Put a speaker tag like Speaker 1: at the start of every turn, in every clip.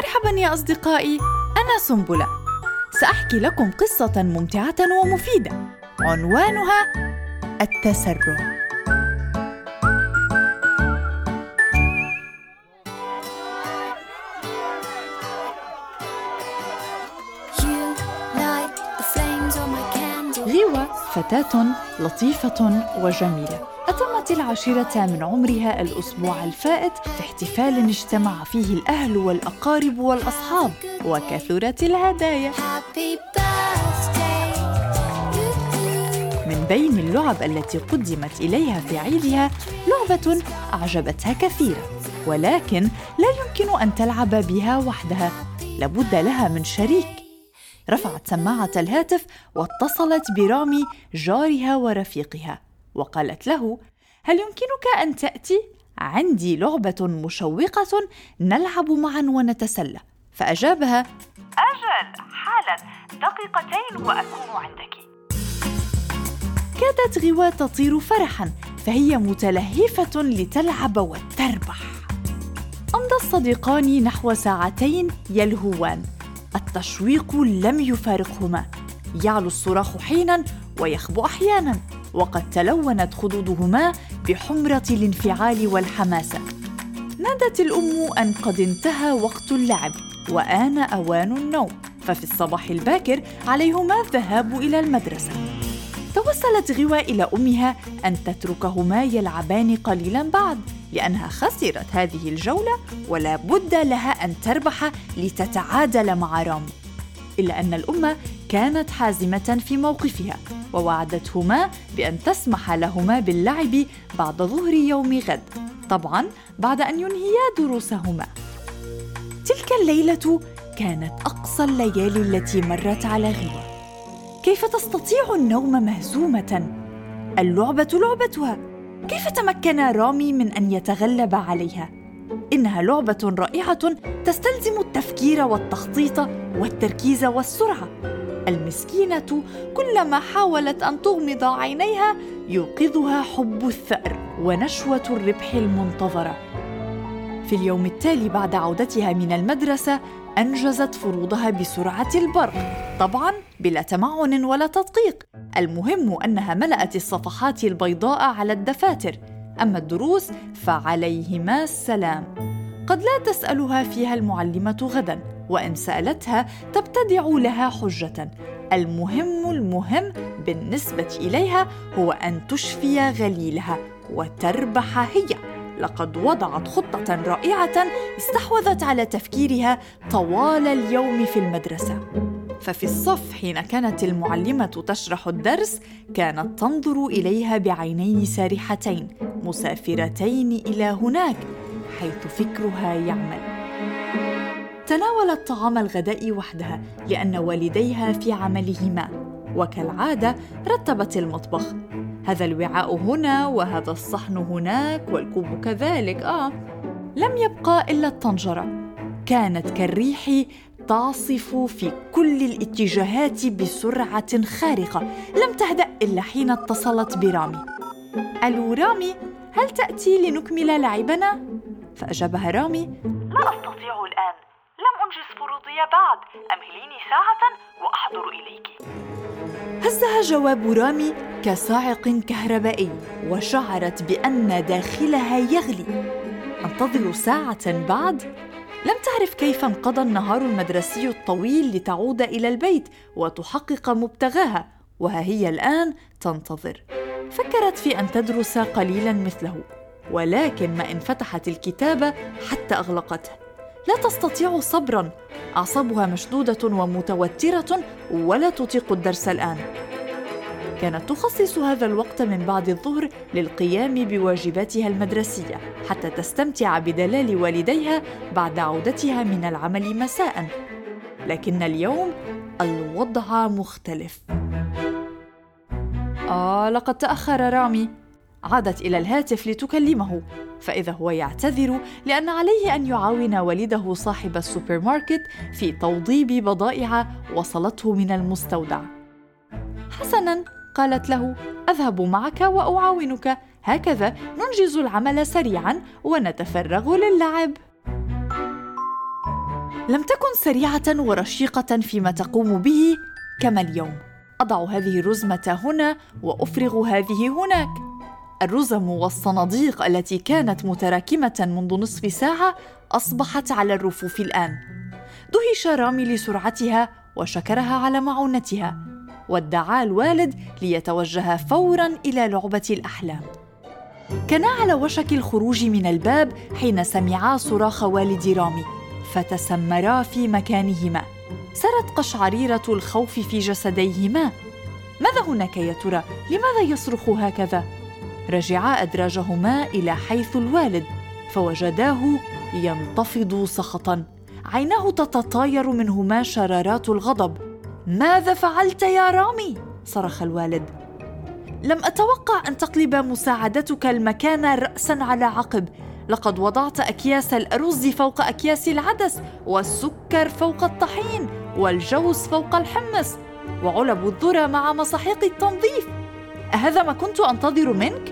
Speaker 1: مرحبا يا أصدقائي أنا سنبلة. سأحكي لكم قصة ممتعة ومفيدة. عنوانها التسرع. غيوة فتاة لطيفة وجميلة. أتمت العاشرة من عمرها الأسبوع الفائت في احتفال اجتمع فيه الأهل والأقارب والأصحاب وكثرت الهدايا. من بين اللعب التي قدمت إليها في عيدها لعبة أعجبتها كثيرا ولكن لا يمكن أن تلعب بها وحدها. لابد لها من شريك. رفعت سماعة الهاتف واتصلت برامي جارها ورفيقها وقالت له هل يمكنك أن تأتي؟ عندي لعبة مشوقة نلعب معا ونتسلى. فأجابها
Speaker 2: أجل حالا. دقيقتين وأكون عندك.
Speaker 1: كادت غواة تطير فرحا فهي متلهفة لتلعب وتربح. أمضى الصديقان نحو ساعتين يلهوان. التشويق لم يفارقهما. يعلو الصراخ حينا ويخبو أحيانا. وقد تلونت خدودهما بحمرة الانفعال والحماسة. نادت الأم أن قد انتهى وقت اللعب وآن أوان النوم، ففي الصباح الباكر عليهما الذهاب إلى المدرسة. توسلت غوى إلى أمها أن تتركهما يلعبان قليلا بعد لأنها خسرت هذه الجولة ولا بد لها أن تربح لتتعادل مع رامي إلا أن الأم كانت حازمة في موقفها ووعدتهما بأن تسمح لهما باللعب بعد ظهر يوم غد طبعا بعد أن ينهيا دروسهما تلك الليلة كانت أقصى الليالي التي مرت على غيرة كيف تستطيع النوم مهزومة؟ اللعبة لعبتها كيف تمكن رامي من أن يتغلب عليها؟ إنها لعبة رائعة تستلزم التفكير والتخطيط والتركيز والسرعة المسكينة كلما حاولت أن تغمض عينيها يوقظها حب الثأر ونشوة الربح المنتظرة. في اليوم التالي بعد عودتها من المدرسة أنجزت فروضها بسرعة البرق، طبعاً بلا تمعن ولا تدقيق، المهم أنها ملأت الصفحات البيضاء على الدفاتر، أما الدروس فعليهما السلام. قد لا تسألها فيها المعلمة غداً، وإن سألتها تبتدع لها حجة. المهم المهم بالنسبة إليها هو أن تشفي غليلها وتربح هي. لقد وضعت خطة رائعة استحوذت على تفكيرها طوال اليوم في المدرسة. ففي الصف حين كانت المعلمة تشرح الدرس كانت تنظر إليها بعينين سارحتين مسافرتين إلى هناك حيث فكرها يعمل. تناولت طعام الغداء وحدها لأن والديها في عملهما. وكالعادة رتبت المطبخ. هذا الوعاء هنا وهذا الصحن هناك والكوب كذلك آه. لم يبقى إلا الطنجرة. كانت كالريح تعصف في كل الاتجاهات بسرعة خارقة. لم تهدأ إلا حين اتصلت برامي. ألو رامي هل تأتي لنكمل لعبنا؟ فأجابها رامي.
Speaker 2: لا استطيع أنجز فروضي بعد. أمهليني ساعة وأحضر إليك.
Speaker 1: هزها جواب رامي كصاعق كهربائي وشعرت بأن داخلها يغلي. أنتظر ساعة بعد؟ لم تعرف كيف انقضى النهار المدرسي الطويل لتعود إلى البيت وتحقق مبتغاها وها هي الآن تنتظر. فكرت في أن تدرس قليلا مثله ولكن ما إن فتحت الكتاب حتى أغلقته. لا تستطيع صبرا. أعصابها مشدودة ومتوترة ولا تطيق الدرس الآن. كانت تخصص هذا الوقت من بعد الظهر للقيام بواجباتها المدرسية حتى تستمتع بدلال والديها بعد عودتها من العمل مساء. لكن اليوم الوضع مختلف. آه لقد تأخر رامي. عادت إلى الهاتف لتكلمه. فإذا هو يعتذر لأن عليه أن يعاون والده صاحب السوبر ماركت في توضيب بضائع وصلته من المستودع. حسناً، قالت له: أذهب معك وأعاونك، هكذا ننجز العمل سريعاً ونتفرغ للعب. لم تكن سريعة ورشيقة فيما تقوم به كما اليوم أضع هذه الرزمة هنا وأفرغ هذه هناك الرزم والصناديق التي كانت متراكمة منذ نصف ساعة أصبحت على الرفوف الآن. دهش رامي لسرعتها وشكرها على معونتها وادعى الوالد ليتوجه فورا إلى لعبة الأحلام. كانا على وشك الخروج من الباب حين سمعا صراخ والد رامي فتسمرا في مكانهما. سرت قشعريرة الخوف في جسديهما. ماذا هناك يا ترى؟ لماذا يصرخ هكذا؟ رجعا أدراجهما إلى حيث الوالد فوجداه ينتفض سخطا. عيناه تتطاير منهما شرارات الغضب. ماذا فعلت يا رامي؟ صرخ الوالد. لم أتوقع أن تقلب مساعدتك المكان راسا على عقب. لقد وضعت أكياس الأرز فوق أكياس العدس والسكر فوق الطحين والجوز فوق الحمص وعلب الذرة مع مساحيق التنظيف. أهذا ما كنت أنتظر منك؟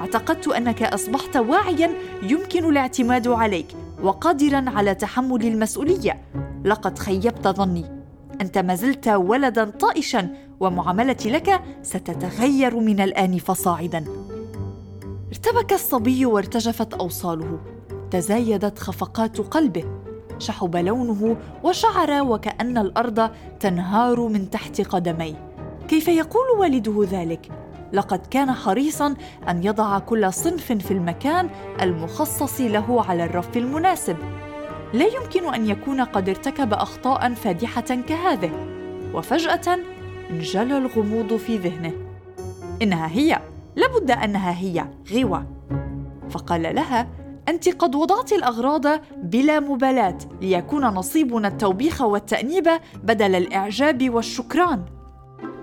Speaker 1: اعتقدت أنك أصبحت واعيا يمكن الاعتماد عليك وقادرا على تحمل المسؤولية. لقد خيبت ظني. أنت ما زلت ولدا طائشا ومعاملتي لك ستتغير من الآن فصاعدا. ارتبك الصبي وارتجفت أوصاله. تزايدت خفقات قلبه. شحب لونه وشعر وكأن الأرض تنهار من تحت قدميه. كيف يقول والده ذلك؟ لقد كان حريصا أن يضع كل صنف في المكان المخصص له على الرف المناسب. لا يمكن أن يكون قد ارتكب اخطاء فادحة كهذه وفجأة انجلى الغموض في ذهنه. إنها هي لابد أنها هي غوى فقال لها أنت قد وضعت الأغراض بلا مبالاة ليكون نصيبنا التوبيخ والتأنيب بدل الإعجاب والشكران.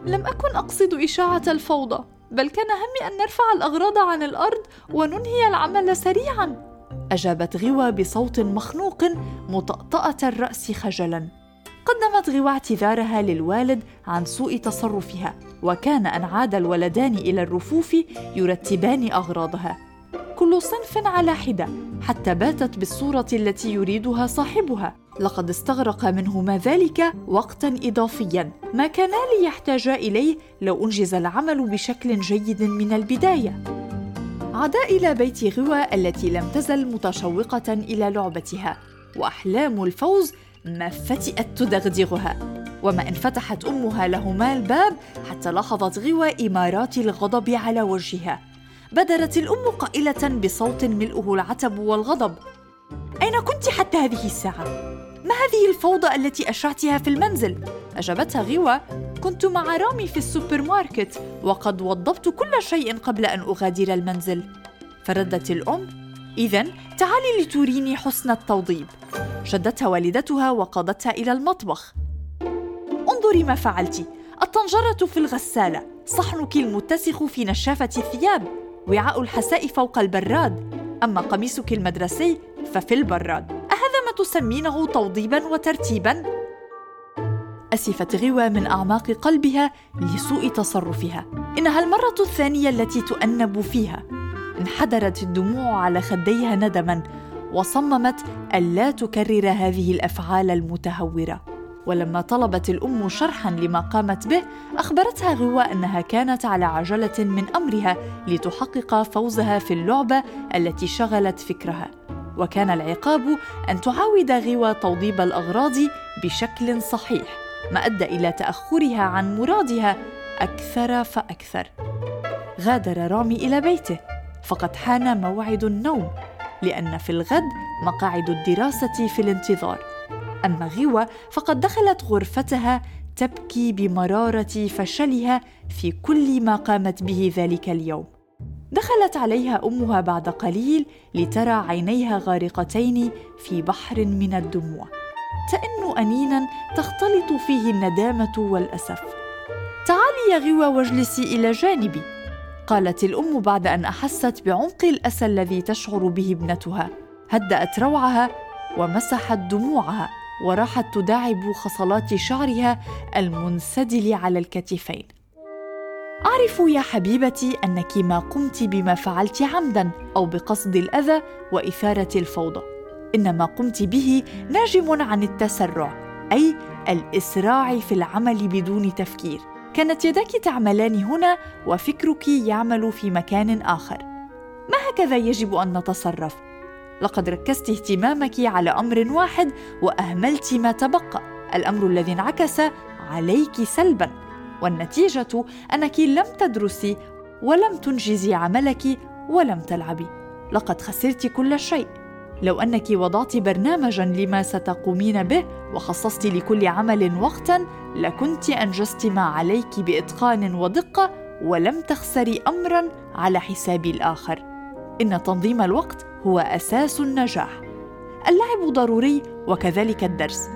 Speaker 1: لم أكن أقصد إشاعة الفوضى. بل كان همي أن نرفع الأغراض عن الأرض وننهي العمل سريعا. أجابت غوى بصوت مخنوق مطأطأة الرأس خجلا. قدمت غوى اعتذارها للوالد عن سوء تصرفها وكان أن عاد الولدان إلى الرفوف يرتبان أغراضها. كل صنف على حدة حتى باتت بالصورة التي يريدها صاحبها. لقد استغرق منهما ذلك وقتا إضافيا. ما كانا ليحتاجا إليه لو أنجز العمل بشكل جيد من البداية. عادا إلى بيت غوى التي لم تزل متشوقة إلى لعبتها وأحلام الفوز ما فتئت تدغدغها. وما إن فتحت أمها لهما الباب حتى لاحظت غوى إمارات الغضب على وجهها. بدرت الأم قائلة بصوت ملؤه العتب والغضب. أين كنت حتى هذه الساعة؟ ما هذه الفوضى التي أشرعتها في المنزل؟ أجابتها غوى كنت مع رامي في السوبر ماركت وقد وضبت كل شيء قبل أن أغادر المنزل. فردت الأم اذا تعالي لتريني حسن التوضيب. شدتها والدتها وقادتها إلى المطبخ. انظري ما فعلت. الطنجرة في الغسالة. صحنك المتسخ في نشافة الثياب. وعاء الحساء فوق البراد. أما قميصك المدرسي ففي البراد. أهذا ما تسمينه توضيبا وترتيبا؟ أسفت غوى من أعماق قلبها لسوء تصرفها. إنها المرة الثانية التي تؤنب فيها انحدرت الدموع على خديها ندما وصممت ألا تكرر هذه الأفعال المتهورة. ولما طلبت الأم شرحا لما قامت به أخبرتها غوى أنها كانت على عجلة من أمرها لتحقق فوزها في اللعبة التي شغلت فكرها. وكان العقاب أن تعاود غوى توضيب الأغراض بشكل صحيح ما أدى إلى تأخرها عن مرادها أكثر فأكثر. غادر رامي إلى بيته فقد حان موعد النوم لأن في الغد مقاعد الدراسة في الانتظار. أما غوى فقد دخلت غرفتها تبكي بمرارة فشلها في كل ما قامت به ذلك اليوم. دخلت عليها أمها بعد قليل لترى عينيها غارقتين في بحر من الدموع. تئن انينا تختلط فيه الندامة والأسف. تعالي يا غوى واجلسي إلى جانبي قالت الأم بعد أن أحست بعمق الأسى الذي تشعر به ابنتها. هدأت روعها ومسحت دموعها. وراحت تداعب خصلات شعرها المنسدل على الكتفين. أعرف يا حبيبتي أنك ما قمت بما فعلت عمدا أو بقصد الأذى وإثارة الفوضى. إن ما قمت به ناجم عن التسرع أي الإسراع في العمل بدون تفكير. كانت يداك تعملان هنا وفكرك يعمل في مكان آخر. ما هكذا يجب أن نتصرف؟ لقد ركزت اهتمامك على أمر واحد وأهملت ما تبقى. الأمر الذي انعكس عليك سلبا. والنتيجة أنك لم تدرسي ولم تنجزي عملك ولم تلعبي لقد خسرت كل شيء. لو أنك وضعت برنامجا لما ستقومين به وخصصت لكل عمل وقتا لكنت أنجزت ما عليك بإتقان ودقة ولم تخسري امرا على حساب الآخر. إن تنظيم الوقت هو أساس النجاح. اللعب ضروري وكذلك الدرس.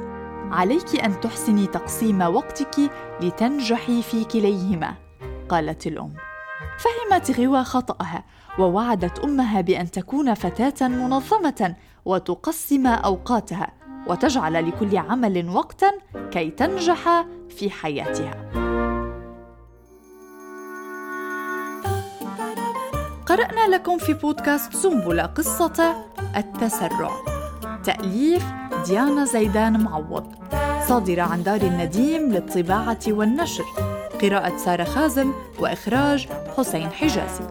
Speaker 1: عليك أن تحسني تقسيم وقتك لتنجحي في كليهما قالت الأم. فهمت غوى خطأها ووعدت أمها بأن تكون فتاة منظمة وتقسم أوقاتها وتجعل لكل عمل وقتا كي تنجح في حياتها. قرأنا لكم في بودكاست سنبلة قصة التسرع. تأليف ديانا زيدان معوض. صادرة عن دار النديم للطباعة والنشر. قراءة سارة خازم وإخراج حسين حجازي.